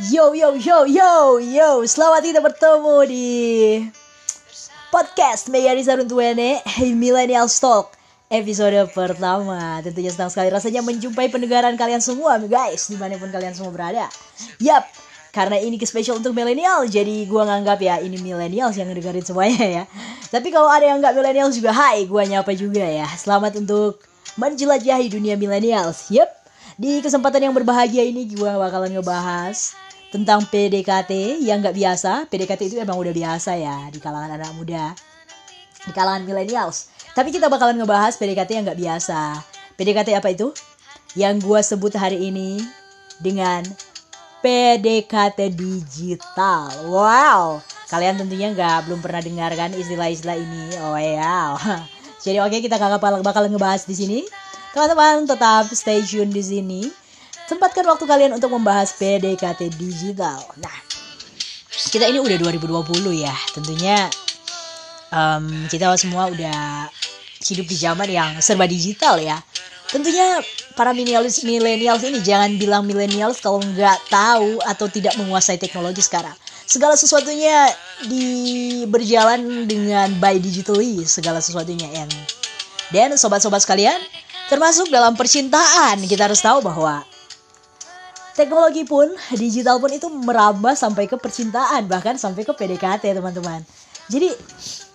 Yo yo yo yo yo, selamat kita bertemu di podcast Mega Risa Runtuene Millennial Stock episode pertama. Tentunya senang sekali rasanya menjumpai pendengaran kalian semua guys, di mana pun kalian semua berada. Yap, karena ini spesial untuk milenial, jadi gua nganggap ya ini milenial yang ngedengerin semuanya ya. Tapi kalau ada yang nggak milenial juga, hai, gua nyapa juga ya. Selamat untuk menjelajahi dunia milenials. Yap, di kesempatan yang berbahagia ini gue bakalan ngebahas tentang PDKT yang nggak biasa. PDKT itu emang udah biasa ya di kalangan anak muda, di kalangan millennials. Tapi kita bakalan ngebahas PDKT yang nggak biasa. PDKT apa itu? Yang gue sebut hari ini dengan PDKT digital. Wow, kalian tentunya nggak belum pernah dengar kan istilah-istilah ini. Oh wow. Jadi oke okay, kita bakal bakal ngebahas di sini. Teman-teman tetap stay tune di sini. Sempatkan waktu kalian untuk membahas PDKT digital. Nah, kita ini udah 2020 ya. Tentunya um, kita semua udah hidup di zaman yang serba digital ya. Tentunya para millennials millennials ini jangan bilang millennials kalau nggak tahu atau tidak menguasai teknologi sekarang. Segala sesuatunya di berjalan dengan by digitally segala sesuatunya yang dan sobat-sobat sekalian termasuk dalam percintaan kita harus tahu bahwa teknologi pun digital pun itu merambah sampai ke percintaan bahkan sampai ke PDKT teman-teman. Jadi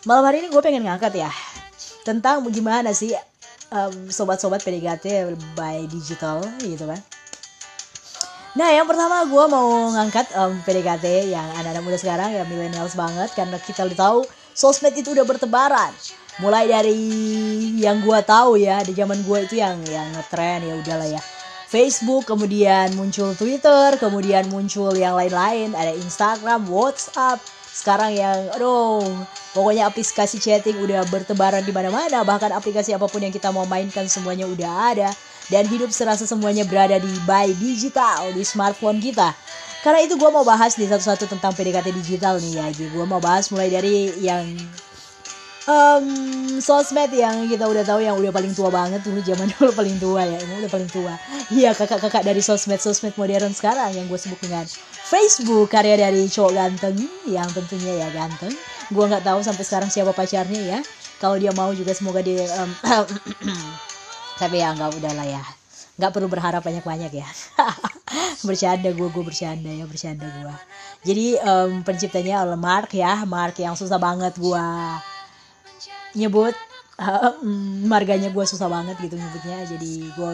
malam hari ini gue pengen ngangkat ya tentang gimana sih um, sobat-sobat PDKT by digital gitu kan. Nah yang pertama gue mau ngangkat um, PDKT yang anak-anak muda sekarang ya millennials banget karena kita tahu sosmed itu udah bertebaran mulai dari yang gue tahu ya di zaman gue itu yang yang ngetren ya udahlah ya. Facebook kemudian muncul Twitter kemudian muncul yang lain-lain. Ada Instagram WhatsApp. Sekarang yang aduh pokoknya aplikasi chatting udah bertebaran di mana-mana. Bahkan aplikasi apa pun yang kita mau mainkan semuanya udah ada. Dan hidup serasa semuanya berada di by digital di smartphone kita. Karena itu gue mau bahas di satu-satu tentang PDKT digital nih ya gue mau bahas mulai dari yang um, sosmed yang kita udah tahu yang udah paling tua banget dulu zaman dulu paling tua ya emang udah paling tua. Iya kakak-kakak dari sosmed sosmed modern sekarang yang gue sebut dengan Facebook karya dari cowok ganteng yang tentunya ya ganteng. Gue nggak tahu sampai sekarang siapa pacarnya ya. Kalau dia mau juga semoga dia um, tapi ya nggak udah lah ya. Nggak perlu berharap banyak-banyak ya. Bercanda gue gue bercanda ya bercanda gue jadi um, penciptanya oleh Mark ya Mark yang susah banget gue nyebut uh, marganya gue susah banget gitu nyebutnya. Jadi gue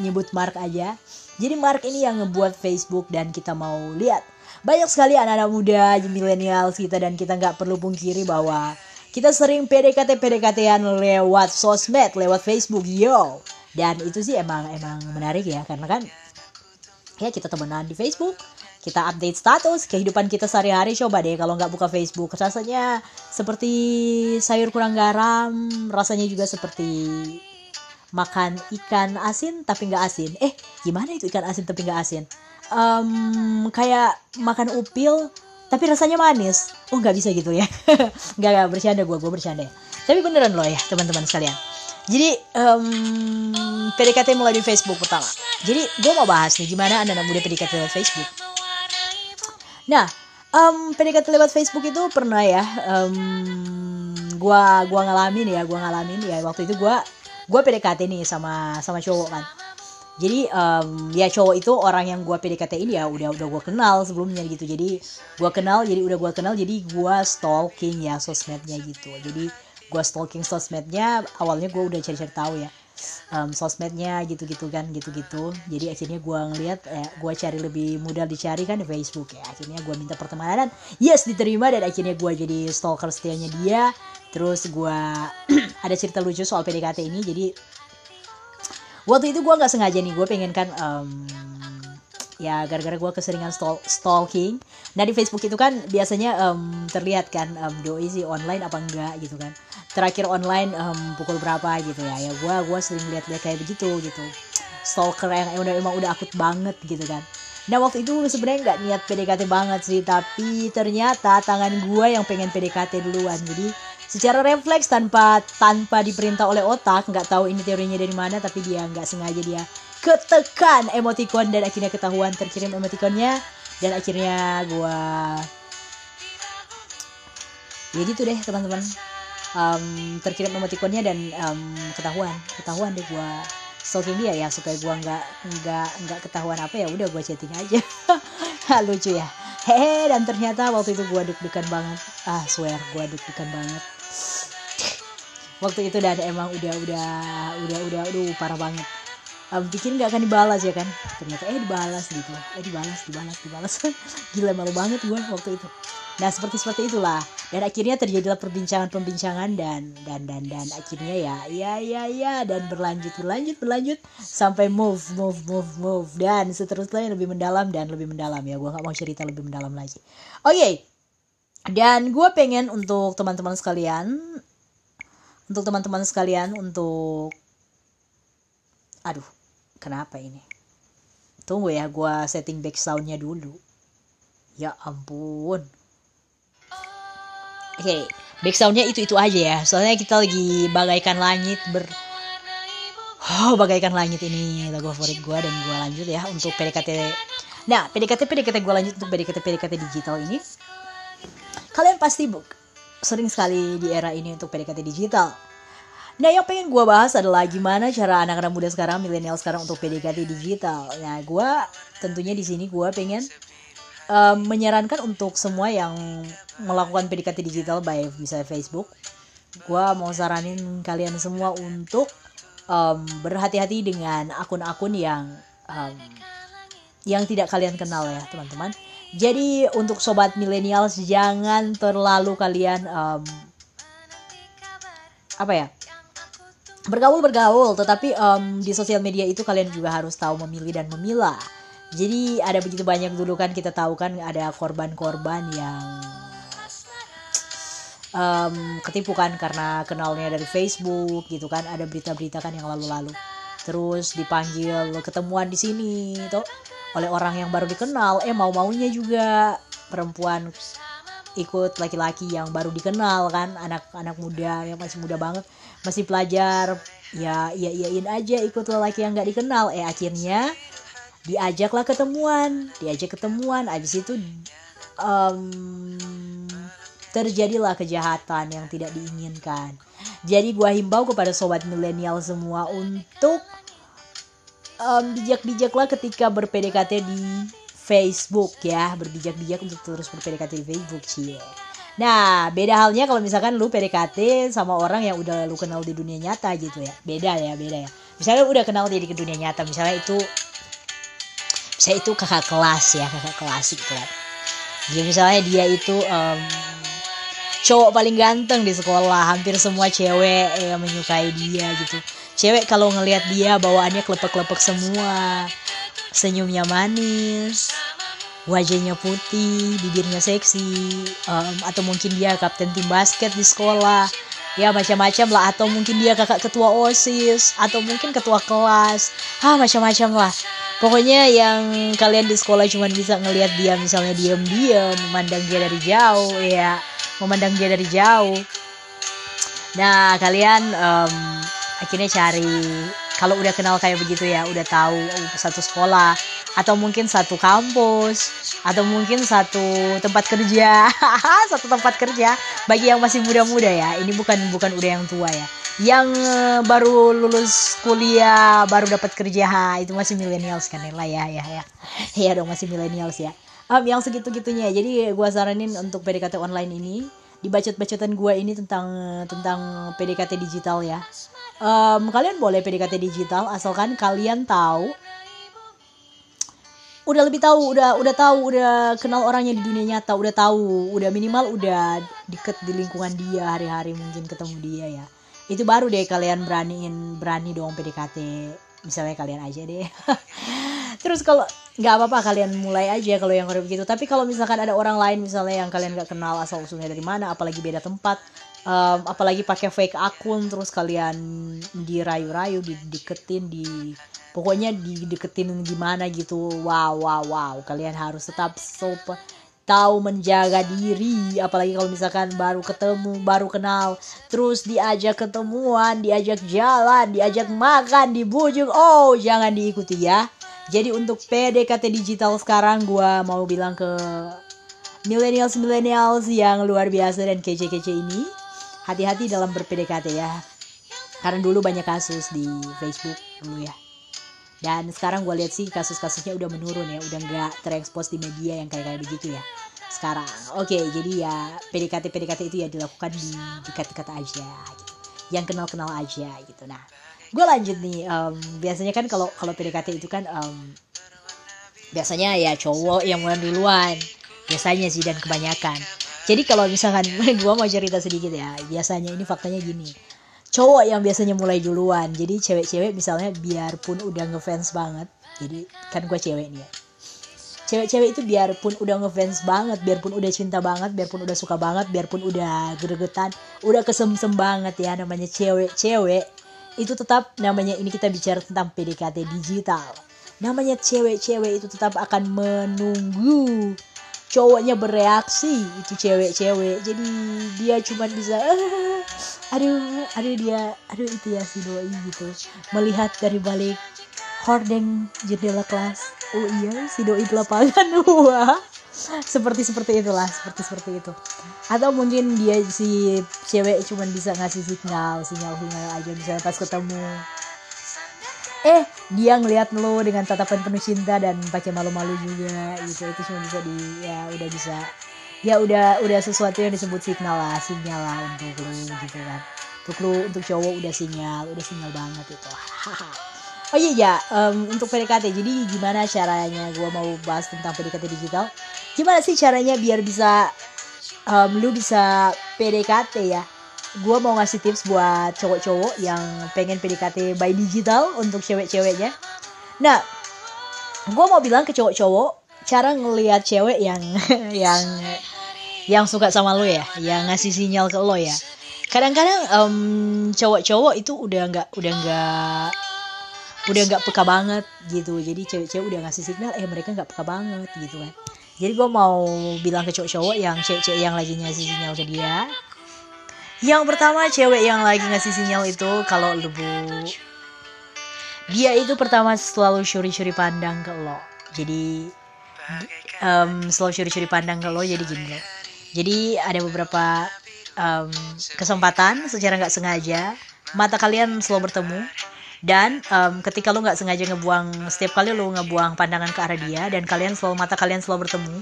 nyebut Mark aja. Jadi Mark ini yang ngebuat Facebook dan kita mau lihat. Banyak sekali anak-anak muda milenial kita dan kita nggak perlu pungkiri bahwa kita sering PDKT PDKT-an lewat sosmed lewat Facebook yo. Dan itu sih emang emang menarik ya karena kan ya kita temenan di Facebook kita update status kehidupan kita sehari-hari. Coba deh kalau nggak buka Facebook rasanya seperti sayur kurang garam rasanya juga seperti makan ikan asin tapi nggak asin. Eh gimana itu ikan asin tapi nggak asin? Um, kayak makan upil tapi rasanya manis. Oh nggak bisa gitu ya. Nggak nggak bercanda gue gue bercanda. Tapi beneran loh ya teman-teman sekalian. Jadi um, PDKT mulai di Facebook pertama. Jadi gue mau bahas nih gimana anak-anak muda PDKT lewat Facebook Nah, um, PDKT lewat Facebook itu pernah ya, um, gua gua ngalamin ya, gua ngalamin ya waktu itu gua gua PDKT nih sama sama cowok kan. Jadi um, ya cowok itu orang yang gua PDKT ini ya udah udah gua kenal sebelumnya gitu. Jadi gua kenal, jadi udah gua kenal, jadi gua stalking ya sosmednya gitu. Jadi gua stalking sosmednya, awalnya gua udah cari-cari tahu ya um, sosmednya gitu-gitu kan gitu-gitu. Jadi akhirnya gue ngeliat eh, gue cari lebih mudah dicari kan di Facebook ya. Akhirnya gue minta pertemanan. Yes diterima dan akhirnya gue jadi stalker setianya dia. Terus gue ada cerita lucu soal PDKT ini. Jadi waktu itu gue nggak sengaja nih. Gue pengen kan um, ya gara-gara gue keseringan stalk stalking. Nah di Facebook itu kan biasanya um, terlihat kan um, doi sih online apa enggak gitu kan. Terakhir online um, pukul berapa gitu ya. Ya gue gue sering lihat lihat kayak begitu gitu. Stalker yang udah emang udah akut banget gitu kan. Nah waktu itu sebenarnya nggak niat PDKT banget sih tapi ternyata tangan gue yang pengen PDKT duluan. Jadi secara refleks tanpa tanpa diperintah oleh otak nggak tahu ini teorinya dari mana tapi dia nggak sengaja dia ketekan emoticon dan akhirnya ketahuan terkirim emoticonnya dan akhirnya gue ya gitu deh teman-teman. Um, terkirim emoticonnya dan um, ketahuan ketahuan deh gue stalking dia ya supaya gue nggak nggak nggak ketahuan apa ya udah gue chatting aja. Lucu ya. Hehe dan ternyata waktu itu gue deg-degan banget. Ah swear gue deg-degan banget. Waktu itu dan emang udah udah udah udah aduh parah banget um, pikir nggak akan dibalas ya kan? Ternyata eh dibalas gitu. Eh dibalas dibalas dibalas. Gila malu banget gue waktu itu. Nah seperti seperti itulah. Dan akhirnya terjadilah perbincangan-perbincangan dan dan dan dan akhirnya ya ya ya ya. Dan berlanjut berlanjut berlanjut sampai move move move move. Dan seterusnya lebih mendalam dan lebih mendalam ya. Gue nggak mau cerita lebih mendalam lagi. Oke. Okay. dan gue pengen untuk teman-teman sekalian untuk teman-teman sekalian untuk aduh kenapa ini? Tunggu ya gue setting back soundnya dulu. Ya ampun. Oke okay, back soundnya itu itu aja ya. Soalnya kita lagi bagaikan langit ber oh bagaikan langit ini lagu favorit gue dan gue lanjut ya untuk PDKT nah PDKT PDKT gue lanjut untuk PDKT PDKT digital ini. Kalian pasti sering sekali di era ini untuk PDKT digital Nah yang pengen gue bahas adalah gimana cara anak-anak muda sekarang, milenial sekarang untuk PDKT digital. Nah gue tentunya di sini gue pengen um, menyarankan untuk semua yang melakukan PDKT digital by misalnya Facebook. Gue mau saranin kalian semua untuk um, berhati-hati dengan akun-akun yang um, yang tidak kalian kenal ya teman-teman. Jadi untuk sobat milenial jangan terlalu kalian um, apa ya bergaul bergaul. Tetapi um, di sosial media itu kalian juga harus tahu memilih dan memilah. Jadi ada begitu banyak dulu kan kita tahu kan ada korban-korban yang um, ketipu kan karena kenalnya dari Facebook gitu kan. Ada berita-berita kan yang lalu-lalu. Terus dipanggil ketemuan di sini tuh oleh orang yang baru dikenal. Eh mau maunya juga perempuan ikut laki-laki yang baru dikenal kan anak-anak muda yang masih muda banget masih pelajar. Ya iya iyain aja ikut lelaki yang nggak dikenal. Eh akhirnya diajaklah ketemuan diajak ketemuan. Abis itu um, terjadilah kejahatan yang tidak diinginkan. Jadi gua himbau kepada sobat milenial semua untuk um, bijak-bijaklah ketika berPDKT di Facebook ya berbijak-bijak untuk terus berPDKT di Facebook cie Nah, beda halnya kalau misalkan lu PDKT sama orang yang udah lu kenal di dunia nyata gitu ya. Beda ya, beda ya. Misalnya udah kenal dia di dunia nyata, misalnya itu saya itu kakak kelas ya, kakak kelas gitu kan. Jadi misalnya dia itu um, cowok paling ganteng di sekolah, hampir semua cewek yang menyukai dia gitu. Cewek kalau ngelihat dia bawaannya klepek-klepek semua, senyumnya manis, wajahnya putih, bibirnya seksi, um, atau mungkin dia kapten tim basket di sekolah, ya macam-macam lah, atau mungkin dia kakak ketua osis, atau mungkin ketua kelas, ah macam-macam lah. Pokoknya yang kalian di sekolah cuma bisa ngelihat dia misalnya diam-diam, memandang dia dari jauh, ya, memandang dia dari jauh. Nah kalian um, akhirnya cari kalau udah kenal kayak begitu ya udah tahu uh, satu sekolah atau mungkin satu kampus atau mungkin satu tempat kerja. Satu tempat kerja. Bagi yang masih muda-muda ya ini bukan bukan udah yang tua ya. Yang uh, baru lulus kuliah baru dapat kerja ha, itu masih milenials kan lah ya ya ya. Ya dong masih milenials ya. Um, yang segitu gitunya jadi gue saranin untuk PDKT online ini di bacot-bacotan gue ini tentang tentang PDKT digital ya um, kalian boleh PDKT digital asalkan kalian tahu. Udah lebih tahu udah udah tahu udah kenal orangnya di dunia nyata udah tahu. Udah minimal udah deket di lingkungan dia hari-hari mungkin ketemu dia ya. Itu baru deh kalian beraniin berani dong PDKT misalnya kalian aja deh. Terus kalau nggak apa-apa kalian mulai aja kalau yang udah begitu. Tapi kalau misalkan ada orang lain misalnya yang kalian nggak kenal asal usulnya dari mana apalagi beda tempat um, apalagi pakai fake akun terus kalian dirayu-rayu dideketin di pokoknya dideketin gimana gitu. Wow wow wow. Kalian harus tetap sopan tahu menjaga diri. Apalagi kalau misalkan baru ketemu baru kenal. Terus diajak ketemuan diajak jalan diajak makan dibujuk oh jangan diikuti ya. Jadi untuk PDKT digital sekarang gua mau bilang ke millennials millennials yang luar biasa dan kece-kece ini hati-hati dalam ber-PDKT ya. Karena dulu banyak kasus di Facebook dulu ya. Dan sekarang gue lihat sih kasus-kasusnya udah menurun ya. Udah nggak terekspos di media yang kayak kayak begitu ya. Sekarang oke jadi ya PDKT PDKT itu ya dilakukan di dekat-dekat aja. Gitu. yang kenal-kenal aja gitu. Nah gue lanjut nih um, biasanya kan kalau kalau PDKT itu kan um, biasanya ya cowok yang mulai duluan. Biasanya sih dan kebanyakan jadi kalau misalkan gue mau cerita sedikit ya biasanya ini faktanya gini. Cowok yang biasanya mulai duluan jadi cewek-cewek misalnya biarpun udah ngefans banget jadi kan gue cewek nih ya. Cewek-cewek itu biarpun udah ngefans banget biarpun udah cinta banget biarpun udah suka banget biarpun udah gregetan udah kesemsem banget ya namanya cewek-cewek itu tetap namanya ini kita bicara tentang PDKT digital. Namanya cewek-cewek itu tetap akan menunggu cowoknya bereaksi itu cewek-cewek. Jadi dia cuma bisa aduh aduh dia aduh itu ya si doi gitu. Melihat dari balik hordeng jendela kelas. Oh iya si doi di lapangan. Wah. Seperti seperti itulah seperti seperti itu. Atau mungkin dia si cewek cuma bisa ngasih sinyal sinyal sinyal aja misalnya pas ketemu. Eh dia ngelihat lo dengan tatapan penuh cinta dan pakai malu-malu juga gitu. Itu cuma bisa di ya udah bisa ya udah udah sesuatu yang disebut signal lah sinyal lah untuk lo gitu kan. Untuk lo untuk cowok udah sinyal udah sinyal banget itu. Oh iya ya um, untuk PDKT jadi gimana caranya gue mau bahas tentang PDKT digital? Gimana sih caranya biar bisa um, lu bisa PDKT ya gue mau ngasih tips buat cowok-cowok yang pengen PDKT by digital untuk cewek-ceweknya. Nah, gue mau bilang ke cowok-cowok cara ngelihat cewek yang yang yang suka sama lo ya, yang ngasih sinyal ke lo ya. Kadang-kadang um, cowok-cowok itu udah nggak udah nggak udah nggak peka banget gitu. Jadi cewek-cewek udah ngasih signal, eh mereka nggak peka banget gitu kan. Jadi gue mau bilang ke cowok-cowok yang cewek-cewek yang lagi ngasih sinyal ke dia, yang pertama cewek yang lagi ngasih sinyal itu kalau lu dia itu pertama selalu curi-curi pandang ke lo. Jadi um, selalu curi-curi pandang ke lo jadi gini loh. Jadi ada beberapa um, kesempatan secara nggak sengaja mata kalian selalu bertemu dan um, ketika lo nggak sengaja ngebuang setiap kali lo ngebuang pandangan ke arah dia dan kalian selalu mata kalian selalu bertemu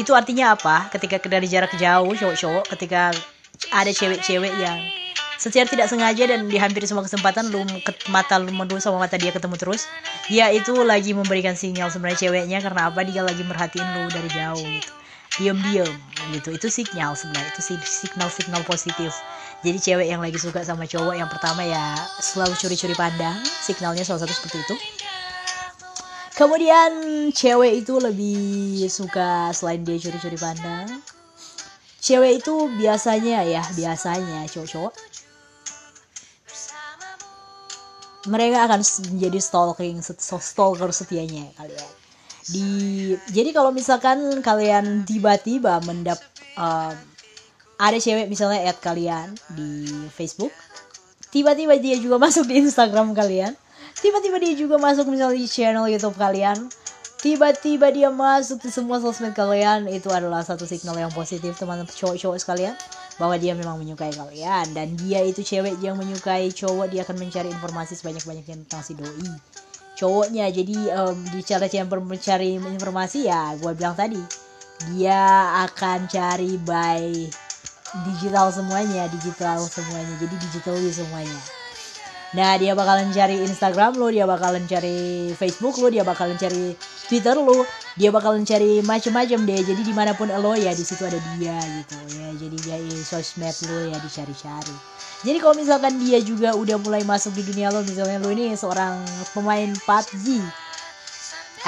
itu artinya apa ketika dari jarak jauh cowok-cowok ketika ada cewek-cewek yang secara tidak sengaja dan di hampir semua kesempatan lu mata lu mendu sama mata dia ketemu terus dia itu lagi memberikan sinyal sebenarnya ceweknya karena apa? Dia lagi merhatiin lu dari jauh gitu. Diam-diam gitu. Itu sinyal sebenarnya. Itu signal-signal positif. Jadi cewek yang lagi suka sama cowok yang pertama ya selalu curi-curi pandang. Signalnya salah satu seperti itu. Kemudian cewek itu lebih suka selain dia curi-curi pandang cewek itu biasanya ya biasanya cowok-cowok. Mereka akan menjadi stalking stalker setianya kalian. Di jadi kalau misalkan kalian tiba-tiba mendap um, ada cewek misalnya add kalian di Facebook tiba-tiba dia juga masuk di Instagram kalian tiba-tiba dia juga masuk misalnya di channel YouTube kalian tiba-tiba dia masuk di semua sosmed kalian. Itu adalah satu signal yang positif teman-teman cowok-cowok sekalian bahwa dia memang menyukai kalian. Dan dia itu cewek yang menyukai cowok. Dia akan mencari informasi sebanyak-banyaknya tentang si doi. Cowoknya jadi um, di cara yang mencari informasi ya gue bilang tadi dia akan cari by digital semuanya digital semuanya. Jadi digital semuanya Nah dia bakalan cari Instagram lo, dia bakalan cari Facebook lo, dia bakalan cari Twitter lo, dia bakalan cari macam-macam deh. Jadi di mana pun lo ya di situ ada dia gitu ya. Jadi dia sosmed lo ya dicari-cari. Jadi kalau misalkan dia juga udah mulai masuk di dunia lo, misalnya lo ini seorang pemain PUBG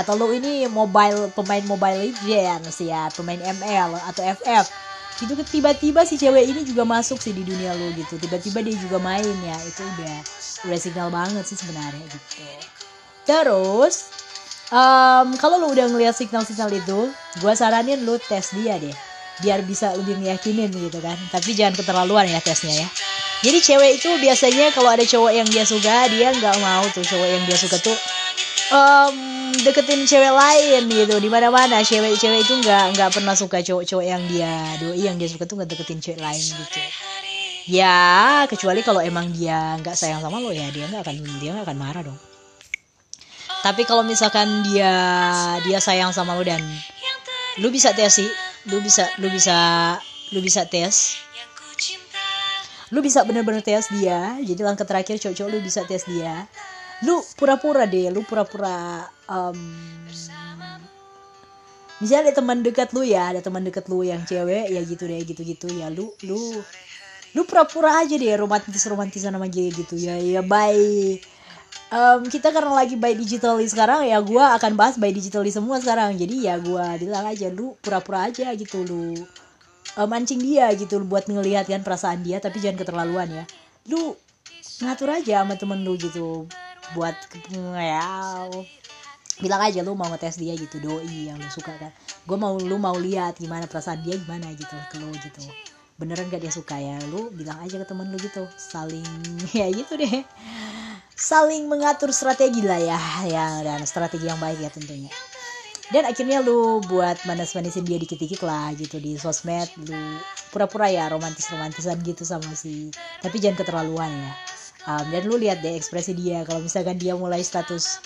atau lo ini mobile pemain Mobile Legends ya, pemain ML atau FF gitu tiba-tiba si cewek ini juga masuk sih di dunia lo gitu tiba-tiba dia juga main ya itu udah udah signal banget sih sebenarnya gitu. Terus um, kalau lu udah ngeliat signal-signal itu gue saranin lu tes dia deh. Biar bisa lebih meyakinin gitu kan. Tapi jangan keterlaluan ya tesnya ya. Jadi cewek itu biasanya kalau ada cowok yang dia suka dia nggak mau tuh cowok yang dia suka tuh um, deketin cewek lain gitu. Di mana mana cewek-cewek itu nggak nggak pernah suka cowok-cowok yang dia doi yang dia suka tuh nggak deketin cewek lain gitu ya kecuali kalau emang dia nggak sayang sama lo ya dia nggak akan dia nggak akan marah dong. Tapi kalau misalkan dia dia sayang sama lo dan lu bisa tes sih. Lu bisa lu bisa lu bisa tes. Lu bisa bener-bener tes dia. Jadi langkah terakhir cowok-cowok lu bisa tes dia. Lu pura-pura deh lu pura-pura um, misalnya ada teman dekat lu ya ada teman dekat lu yang cewek ya gitu deh gitu-gitu. Ya lu lu lu pura-pura aja deh romantis romantisan sama dia gitu. Ya ya bye. Um, kita karena lagi by digitally sekarang ya gue akan bahas by digitally semua sekarang. Jadi ya gue bilang aja lu pura-pura aja gitu lu uh, mancing dia gitu lu buat ngelihat kan perasaan dia tapi jangan keterlaluan ya. Lu ngatur aja sama temen lu gitu buat ya bilang aja lu mau ngetes dia gitu doi yang lu suka kan. Gue mau lu mau lihat gimana perasaan dia gimana gitu ke lu gitu beneran gak dia suka ya? Lu bilang aja ke temen lu gitu. Saling ya gitu deh. Saling mengatur strategi lah ya. Ya dan strategi yang baik ya tentunya. Dan akhirnya lu buat manas-manisin dia dikit-dikit lah gitu di sosmed. Lu pura-pura ya romantis-romantisan gitu sama si tapi jangan keterlaluan ya. Um, dan lu lihat deh ekspresi dia. Kalau misalkan dia mulai status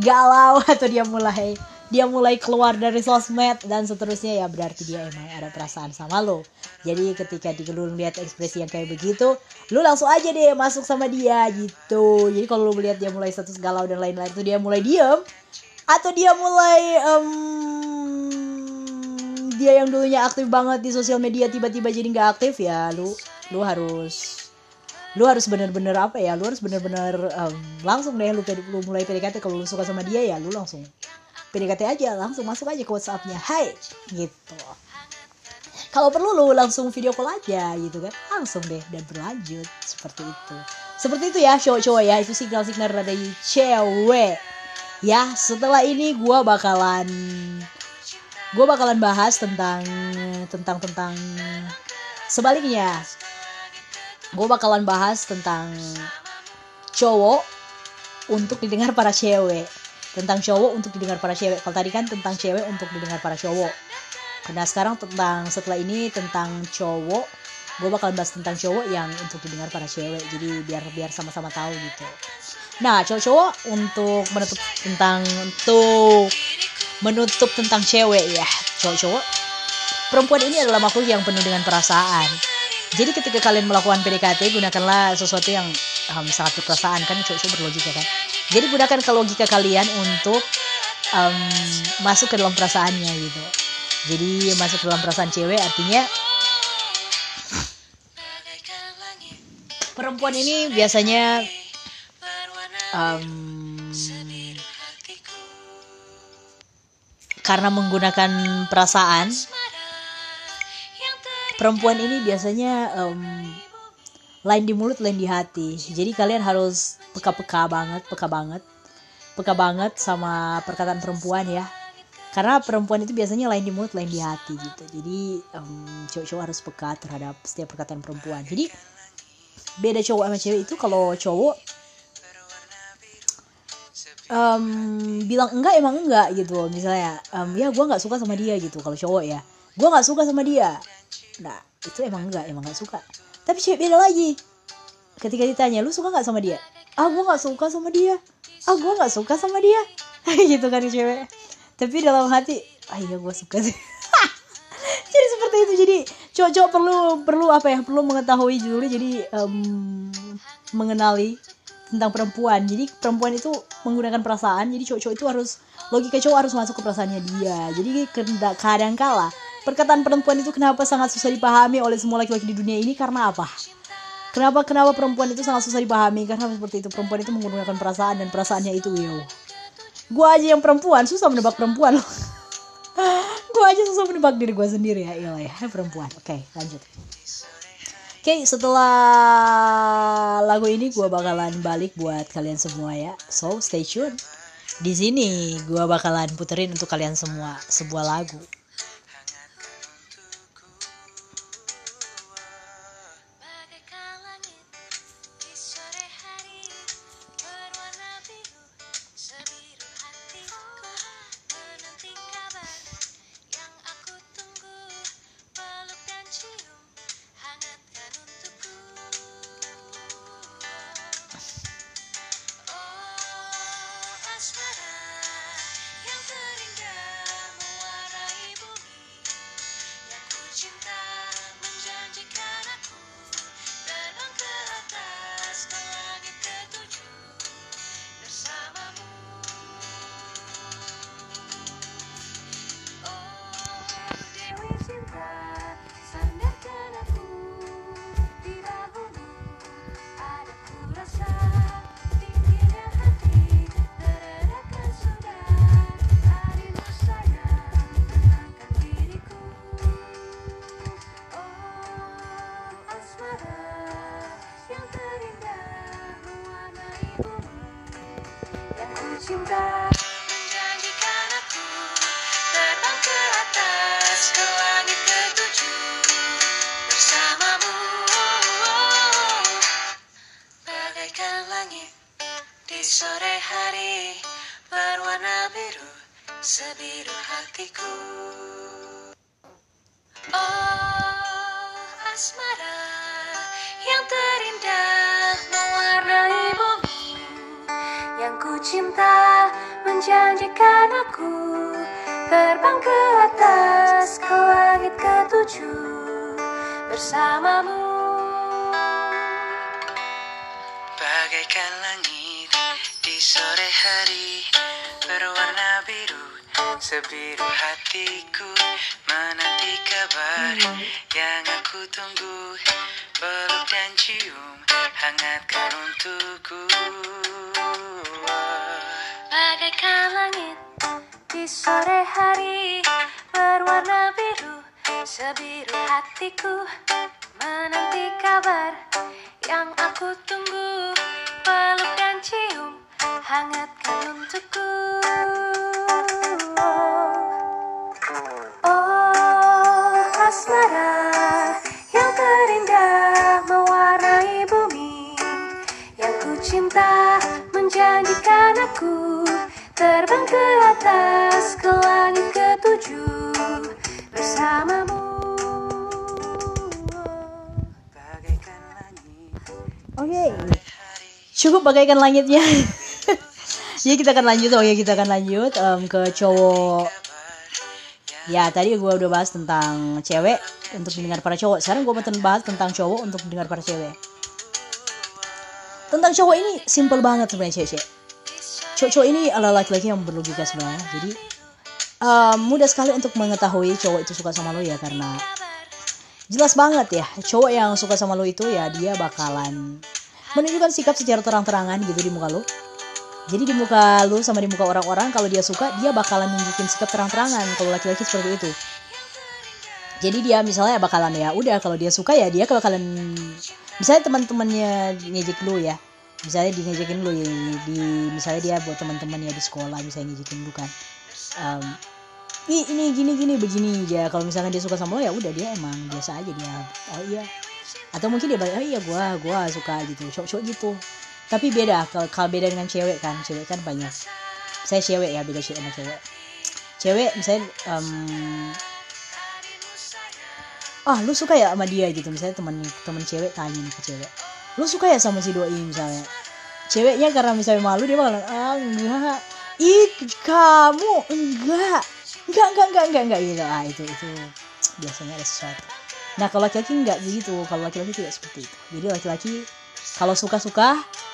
galau atau dia mulai dia mulai keluar dari sosmed dan seterusnya ya berarti dia emang ada perasaan sama lo jadi ketika lu lihat ekspresi yang kayak begitu lu langsung aja deh masuk sama dia gitu. Jadi kalau lu melihat dia mulai status galau dan lain-lain itu dia mulai diem atau dia mulai um, dia yang dulunya aktif banget di sosial media tiba-tiba jadi nggak aktif ya lu lu harus lu harus bener-bener apa ya lu harus bener-bener um, langsung deh lu, lu mulai PDKT kalau lu suka sama dia ya lu langsung PDKT aja langsung masuk aja ke WhatsAppnya. Hai gitu. Kalau perlu lu langsung video call aja gitu kan. Langsung deh dan berlanjut. Seperti itu. Seperti itu ya cowok-cowok ya. Itu signal-signal dari cewek. Ya setelah ini gue bakalan gue bakalan bahas tentang tentang tentang sebaliknya. Gue bakalan bahas tentang cowok untuk didengar para cewek tentang cowok untuk didengar para cewek. Kalau tadi kan tentang cewek untuk didengar para cowok. Nah sekarang tentang setelah ini tentang cowok, gue bakal bahas tentang cowok yang untuk didengar para cewek. Jadi biar biar sama-sama tahu gitu. Nah cowok-cowok untuk menutup tentang untuk menutup tentang cewek ya cowok-cowok. Perempuan ini adalah makhluk yang penuh dengan perasaan. Jadi ketika kalian melakukan PDKT gunakanlah sesuatu yang um, sangat berperasaan kan cowok-cowok berlogika kan jadi gunakan ke logika kalian untuk um, masuk ke dalam perasaannya gitu. Jadi masuk ke dalam perasaan cewek artinya perempuan ini biasanya um, karena menggunakan perasaan perempuan ini biasanya um, lain di mulut lain di hati. Jadi kalian harus peka-peka banget peka banget. Peka banget sama perkataan perempuan ya. Karena perempuan itu biasanya lain di mulut lain di hati gitu. Jadi um, cowok-cowok harus peka terhadap setiap perkataan perempuan. Jadi beda cowok sama cewek itu kalau cowok um, bilang enggak emang enggak gitu misalnya um, ya gue nggak suka sama dia gitu kalau cowok ya. Gue nggak suka sama dia. Nah itu emang enggak emang nggak suka tapi cewek beda lagi. Ketika ditanya lu suka nggak sama dia? Ah gue nggak suka sama dia. Ah gue nggak suka sama dia. Gitu kan cewek. Tapi dalam hati ah iya gue suka sih. Jadi seperti itu. Jadi cowok-cowok perlu perlu apa ya? Perlu mengetahui dulu jadi um, mengenali tentang perempuan. Jadi perempuan itu menggunakan perasaan. Jadi cowok-cowok itu harus logika cowok harus masuk ke perasaannya dia. Jadi kadang kala Perkataan perempuan itu kenapa sangat susah dipahami oleh semua laki-laki di dunia ini karena apa? Kenapa kenapa perempuan itu sangat susah dipahami? Karena seperti itu perempuan itu menggunakan perasaan dan perasaannya itu yo. Gua aja yang perempuan susah menebak perempuan loh. gua aja susah menebak diri gua sendiri ya, iya ya, perempuan. Oke, lanjut. Oke, setelah lagu ini gue bakalan balik buat kalian semua ya. So, stay tune. di sini gua bakalan puterin untuk kalian semua sebuah lagu hatiku Oh asmara yang terindah mewarnai bumi yang ku cinta menjanjikan aku terbang ke atas ke langit ketujuh bersamamu. Sebiru hatiku menanti kabar yang aku tunggu. Peluk dan cium hangatkan untukku. Bagaikan langit di sore hari berwarna biru sebiru hatiku menanti kabar yang aku tunggu. Peluk dan cium hangatkan untukku asmara yang terindah mewarnai bumi yang ku cinta menjanjikan aku terbang ke atas ke langit ketujuh bersamamu. Bagaikan langit Oke, cukup bagaikan langitnya. Jadi kita akan lanjut, oh ya kita akan lanjut em, ke cowok. Ya tadi gue udah bahas tentang cewek untuk mendengar para cowok. Sekarang gue mau bahas tentang cowok untuk mendengar para cewek. Tentang cowok ini simple banget sebenarnya cewek. Cowok-cowok ini adalah laki-laki yang berlogika sebenarnya. Jadi em, mudah sekali untuk mengetahui cowok itu suka sama lo ya karena jelas banget ya cowok yang suka sama lo itu ya dia bakalan menunjukkan sikap secara terang-terangan gitu di muka lo jadi di muka lo sama di muka orang-orang kalau dia suka dia bakalan nunjukin sikap terang-terangan kalau laki-laki seperti itu. Jadi dia misalnya bakalan ya udah kalau dia suka ya dia bakalan misalnya teman-temannya ngejek lu ya. Misalnya di ngejekin lu ya di misalnya dia buat teman-temannya di sekolah misalnya ngejekin lu kan. Em, Ih, ini gini gini begini aja. Kalau misalkan dia suka sama lo ya udah dia emang biasa aja dia oh iya. Atau mungkin dia balik oh iya gua gua suka gitu cowok cowok gitu tapi beda kalau kalau beda dengan cewek kan cewek kan banyak. Saya cewek ya beda cewek sama cewek. Cewek misalnya em, ah lu suka ya sama dia gitu misalnya temen temen cewek tanya nih ke cewek. Lu suka ya sama si doi misalnya? Ceweknya karena misalnya malu dia bakalan ah enggak. Ih kamu enggak. Enggak enggak enggak enggak enggak. Gitu. Ah itu itu biasanya ada sesuatu. Nah kalau laki-laki enggak begitu kalau laki-laki tidak seperti itu. Jadi laki-laki kalau suka suka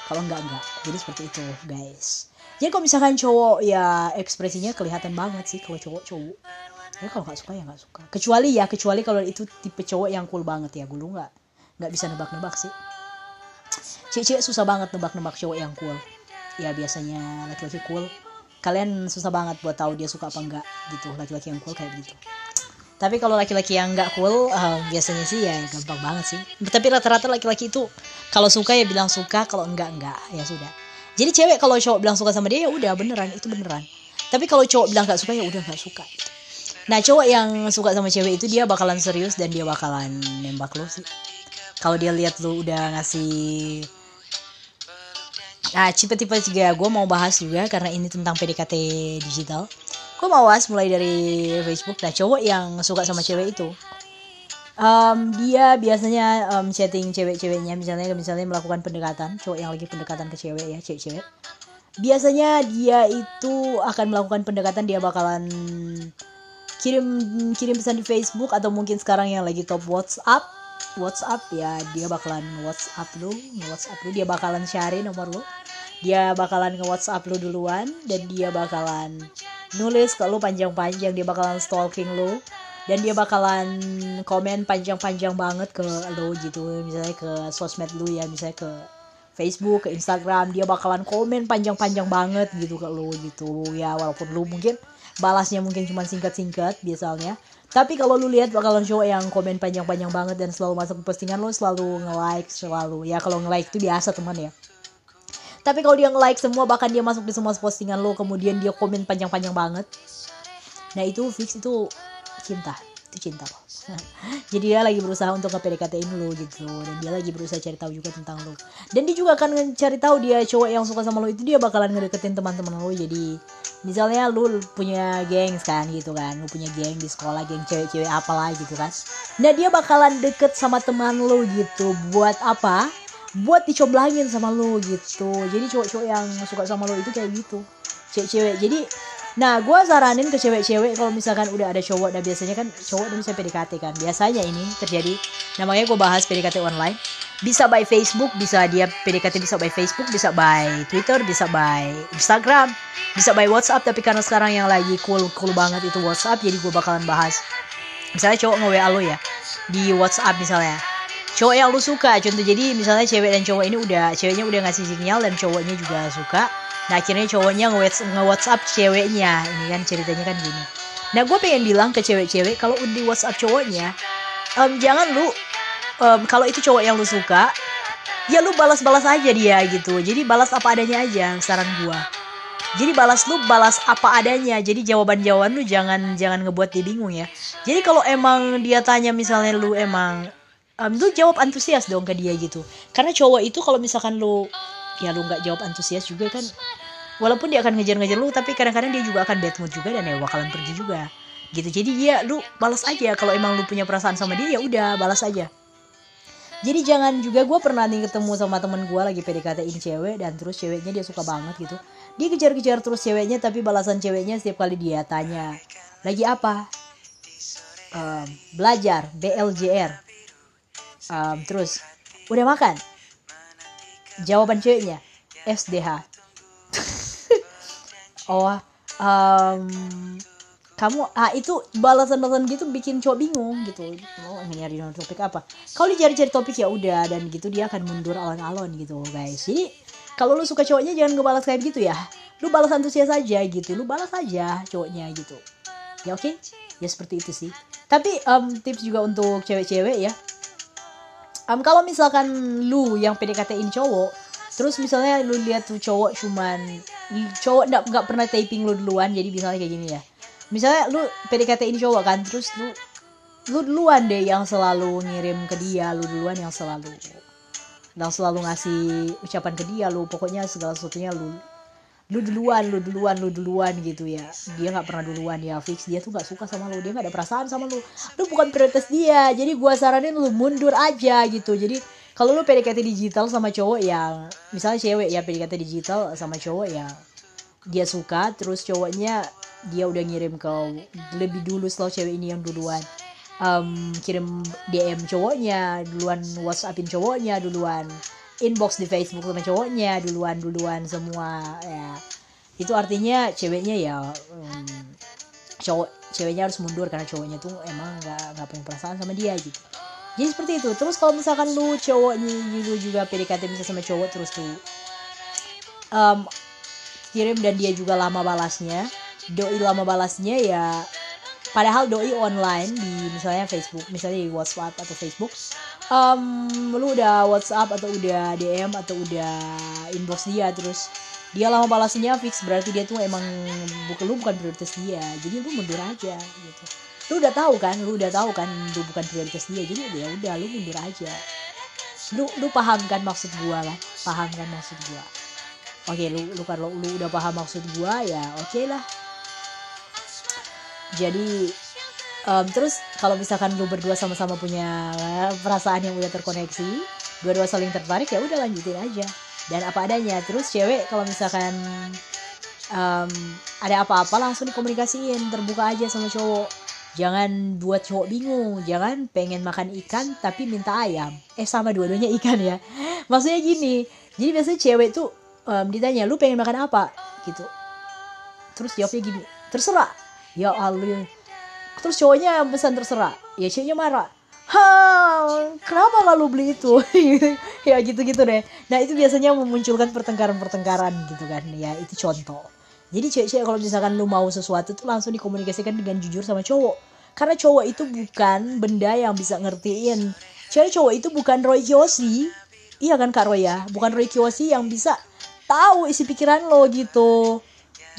kalau enggak enggak jadi seperti itu guys. Jadi kalau misalkan cowok ya ekspresinya kelihatan banget sih kalau cowok cowok. Ya kalau nggak suka ya nggak suka. Kecuali ya kecuali kalau itu tipe cowok yang cool banget ya gue lu nggak? Nggak bisa nebak-nebak sih. Cewek susah banget nebak-nebak cowok yang cool. Ya biasanya laki-laki cool. Kalian susah banget buat tahu dia suka apa enggak gitu laki-laki yang cool kayak gitu tapi kalau laki-laki yang nggak cool eh, biasanya sih ya gampang banget sih. Tapi rata-rata laki-laki itu kalau suka ya bilang suka kalau enggak enggak. Ya sudah. Jadi cewek kalau cowok bilang suka sama dia ya udah beneran itu beneran. Tapi kalau cowok bilang gak suka ya udah gak suka gitu. nah cowok yang suka sama cewek itu dia bakalan serius dan dia bakalan nembak lo sih. Kalau dia lihat lu udah ngasih Nah, tipe-tipe juga gue mau bahas juga karena ini tentang PDKT digital. Gue mau bahas mulai dari Facebook. Nah, cowok yang suka sama cewek itu, um, dia biasanya um, chatting cewek-ceweknya, misalnya misalnya melakukan pendekatan, cowok yang lagi pendekatan ke cewek ya, cewek-cewek. Biasanya dia itu akan melakukan pendekatan, dia bakalan kirim kirim pesan di Facebook atau mungkin sekarang yang lagi top WhatsApp WhatsApp ya dia bakalan WhatsApp lu WhatsApp lu dia bakalan share nomor lu dia bakalan nge WhatsApp lu duluan dan dia bakalan nulis ke lu panjang-panjang dia bakalan stalking lu dan dia bakalan komen panjang-panjang banget ke lu gitu misalnya ke sosmed lu ya misalnya ke Facebook, ke Instagram, dia bakalan komen panjang-panjang banget gitu ke lu gitu ya walaupun lu mungkin balasnya mungkin cuma singkat-singkat biasanya tapi kalau lu lihat bakalan cowok yang komen panjang-panjang banget dan selalu masuk ke postingan lu selalu nge-like selalu. Ya kalau nge-like itu biasa teman ya. Tapi kalau dia nge-like semua bahkan dia masuk di semua postingan lu kemudian dia komen panjang-panjang banget. Nah itu fix itu cinta. Itu cinta loh. Jadi dia lagi berusaha untuk nge-PDKT-in lu gitu dan dia lagi berusaha cari tahu juga tentang lu. Dan dia juga akan cari tahu dia cowok yang suka sama lu itu dia bakalan ngedeketin teman-teman lu jadi misalnya lu punya geng kan gitu kan lu punya geng di sekolah geng cewek-cewek apalah gitu kan nah dia bakalan deket sama teman lu gitu buat apa buat dicoblangin sama lu gitu jadi cowok-cowok yang suka sama lu itu kayak gitu cewek-cewek jadi nah gue saranin ke cewek-cewek kalau misalkan udah ada cowok dan biasanya kan cowok udah bisa PDKT kan biasanya ini terjadi namanya gue bahas PDKT online bisa by Facebook, bisa dia PDKT bisa by Facebook, bisa by Twitter, bisa by Instagram, bisa by WhatsApp. Tapi karena sekarang yang lagi cool cool banget itu WhatsApp, jadi gue bakalan bahas. Misalnya cowok nge WA lo ya di WhatsApp misalnya. Cowok yang lu suka, contoh. Jadi misalnya cewek dan cowok ini udah ceweknya udah ngasih sinyal dan cowoknya juga suka. Nah akhirnya cowoknya nge WhatsApp ceweknya, ini kan ceritanya kan gini. Nah gue pengen bilang ke cewek-cewek kalau di WhatsApp cowoknya, um, jangan lu um, kalau itu cowok yang lu suka ya lu balas-balas aja dia gitu. Jadi balas apa adanya aja saran gua. Jadi balas lu balas apa adanya. Jadi jawaban-jawaban lu jangan jangan ngebuat dia bingung ya. Jadi kalau emang dia tanya misalnya lu emang um, lu jawab antusias dong ke dia gitu. Karena cowok itu kalau misalkan lu ya lu nggak jawab antusias juga kan. Walaupun dia akan ngejar-ngejar lu tapi kadang-kadang dia juga akan bad mood juga dan ya bakalan pergi juga. Gitu. Jadi dia lu balas aja. Kalau emang lu punya perasaan sama dia ya udah balas aja. Jadi jangan juga gue pernah nih ketemu sama temen gue lagi PDKT ini cewek dan terus ceweknya dia suka banget gitu. Dia kejar-kejar terus ceweknya tapi balasan ceweknya setiap kali dia tanya lagi apa? Um, belajar BLJR um, terus udah makan? Jawaban ceweknya SDH oh um, kamu ah itu balasan-balasan gitu bikin cowok bingung gitu. Mau oh, nyari topik apa? Kalau dia cari-cari topik ya udah dan gitu dia akan mundur alon-alon gitu guys. Jadi kalau lu suka cowoknya jangan ngebalas kayak gitu ya. Lu balas antusias aja gitu lu balas aja cowoknya gitu. Ya oke? Okay? ya seperti itu sih. Tapi um, tips juga untuk cewek-cewek ya um, kalau misalkan lu yang PDKT-in cowok terus misalnya lu lihat tuh cowok cuman cowok nggak nggak pernah taping lu duluan jadi misalnya kayak gini ya. Misalnya lu PDKT ini cowok kan terus lu lu duluan deh yang selalu ngirim ke dia lu duluan yang selalu yang selalu ngasih ucapan ke dia lu pokoknya segala sesuatunya lu lu duluan lu duluan lu duluan gitu ya. Dia nggak pernah duluan ya fix. Dia tuh nggak suka sama lu. Dia nggak ada perasaan sama lu. Lu bukan prioritas dia. Jadi gua saranin lu mundur aja gitu. Jadi kalau lu PDKT digital sama cowok yang misalnya cewek ya PDKT digital sama cowok yang dia suka. Terus cowoknya dia udah ngirim ke lebih dulu selalu cewek ini yang duluan. Um, kirim DM cowoknya duluan WhatsAppin cowoknya duluan inbox di Facebook sama cowoknya duluan duluan semua ya. Itu artinya ceweknya ya um, cowok ceweknya harus mundur karena cowoknya tuh emang nggak nggak punya perasaan sama dia gitu. Jadi seperti itu. Terus kalau misalkan lu cowoknya lu juga PDKT bisa sama cowok terus tuh um, kirim dan dia juga lama balasnya. Doi lama balasnya ya padahal doi online di misalnya Facebook misalnya di WhatsApp atau Facebook um, lu udah WhatsApp atau udah DM atau udah inbox dia terus dia lama balasnya fix berarti dia tuh emang bukan lu bukan prioritas dia. Jadi lu mundur aja gitu. Lu udah tahu kan lu udah tahu kan lu bukan prioritas dia jadi ya udah lu mundur aja. Lu lu paham kan maksud gua kan paham kan maksud gua. Oke lu lu kalau lu udah paham maksud gua ya oke lah jadi em, terus kalau misalkan lu berdua sama-sama punya perasaan yang udah terkoneksi dua-dua saling tertarik ya udah lanjutin aja. Dan apa adanya terus cewek kalau misalkan em, ada apa-apa langsung dikomunikasiin terbuka aja sama cowok. Jangan buat cowok bingung jangan pengen makan ikan tapi minta ayam. Eh sama dua-duanya ikan ya. Maksudnya gini jadi biasanya cewek tuh em, ditanya lu pengen makan apa? Gitu. Terus jawabnya gini terserah ya Allah. Terus cowoknya yang pesan terserah. Ya ceweknya marah. Ha kenapa kalau beli itu? Ya gitu-gitu deh. Nah itu biasanya memunculkan pertengkaran-pertengkaran gitu kan. Ya itu contoh. Jadi cewek-cewek kalau misalkan lu mau sesuatu tuh langsung dikomunikasikan dengan jujur sama cowok. Karena cowok itu bukan benda yang bisa ngertiin. Cewek cowok itu bukan Roy Kiyoshi. Iya kan Kak Roy ya? Bukan Roy Kiyoshi yang bisa tahu isi pikiran lo gitu.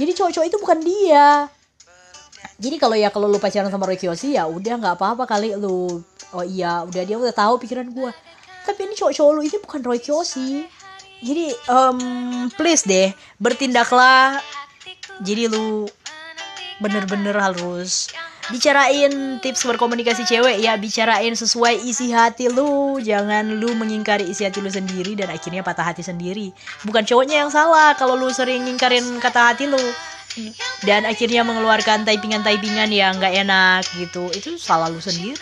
Jadi cowok-cowok itu bukan dia jadi kalau ya kalau lu pacaran sama Roy Kiyoshi ya udah nggak apa-apa kali lu. Oh iya udah dia udah tahu pikiran gua. Tapi ini cowok-cowok lu ini bukan Roy Kiyoshi. Jadi em, please deh bertindaklah. Jadi lu bener-bener harus bicarain tips berkomunikasi cewek ya. Bicarain sesuai isi hati lu. Jangan lu mengingkari isi hati lu sendiri dan akhirnya patah hati sendiri. Bukan cowoknya yang salah kalau lu sering ngingkarin kata hati lu dan akhirnya mengeluarkan typingan-typingan yang nggak enak gitu. Itu salah lu sendiri.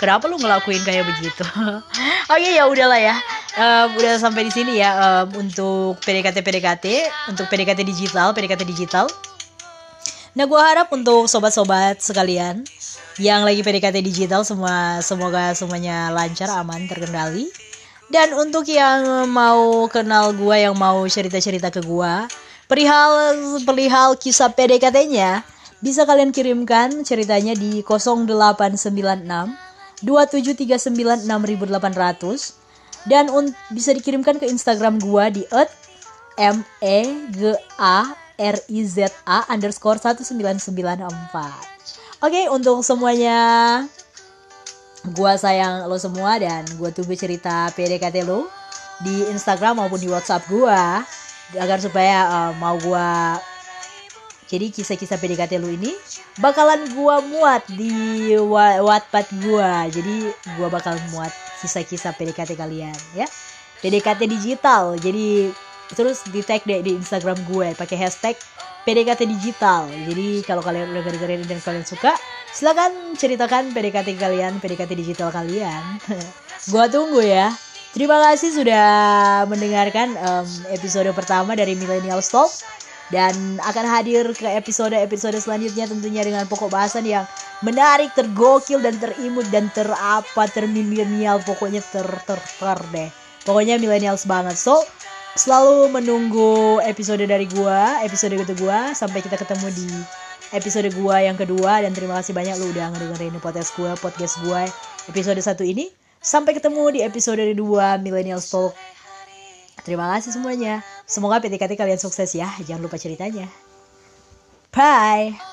Kenapa lu ngelakuin kayak begitu? Oke ya udahlah ya. Em, udah sampai di sini ya. Em, untuk PDKT PDKT untuk PDKT digital PDKT digital. Nah, gue harap untuk sobat-sobat sekalian yang lagi PDKT digital semua semoga semuanya lancar, aman, terkendali. Dan untuk yang mau kenal gue, yang mau cerita-cerita ke gue, perihal perihal kisah PDKT-nya, bisa kalian kirimkan ceritanya di 0896 2739 6800 dan bisa dikirimkan ke Instagram gua di m e g a r i z a underscore 1994 oke untuk semuanya gua sayang lo semua dan gua tunggu cerita PDKT lo di Instagram maupun di WhatsApp gua agar supaya eh, mau gua jadi kisah-kisah PDKT lu ini bakalan gua muat di wa- Wattpad gua. Jadi gua bakal muat kisah-kisah PDKT kalian ya. PDKT digital. Jadi terus di tag deh di Instagram gue pakai hashtag PDKT digital. Jadi kalau kalian udah dengerin dan kalian suka, silakan ceritakan PDKT kalian, PDKT digital kalian. gua tunggu ya. Terima kasih sudah mendengarkan em, episode pertama dari Millennial Talk dan akan hadir ke episode-episode selanjutnya tentunya dengan pokok bahasan yang menarik, tergokil dan terimut dan terapa, termilenial pokoknya ter ter ter deh. Pokoknya millennials banget. So, selalu menunggu episode dari gua, episode kedua gua sampai kita ketemu di episode gua yang kedua dan terima kasih banyak lu udah ngedengerin podcast gua, podcast gua episode satu ini. Sampai ketemu di episode kedua Millennial Talk. Terima kasih semuanya. Semoga PTKT kalian sukses ya. Jangan lupa ceritanya. Bye.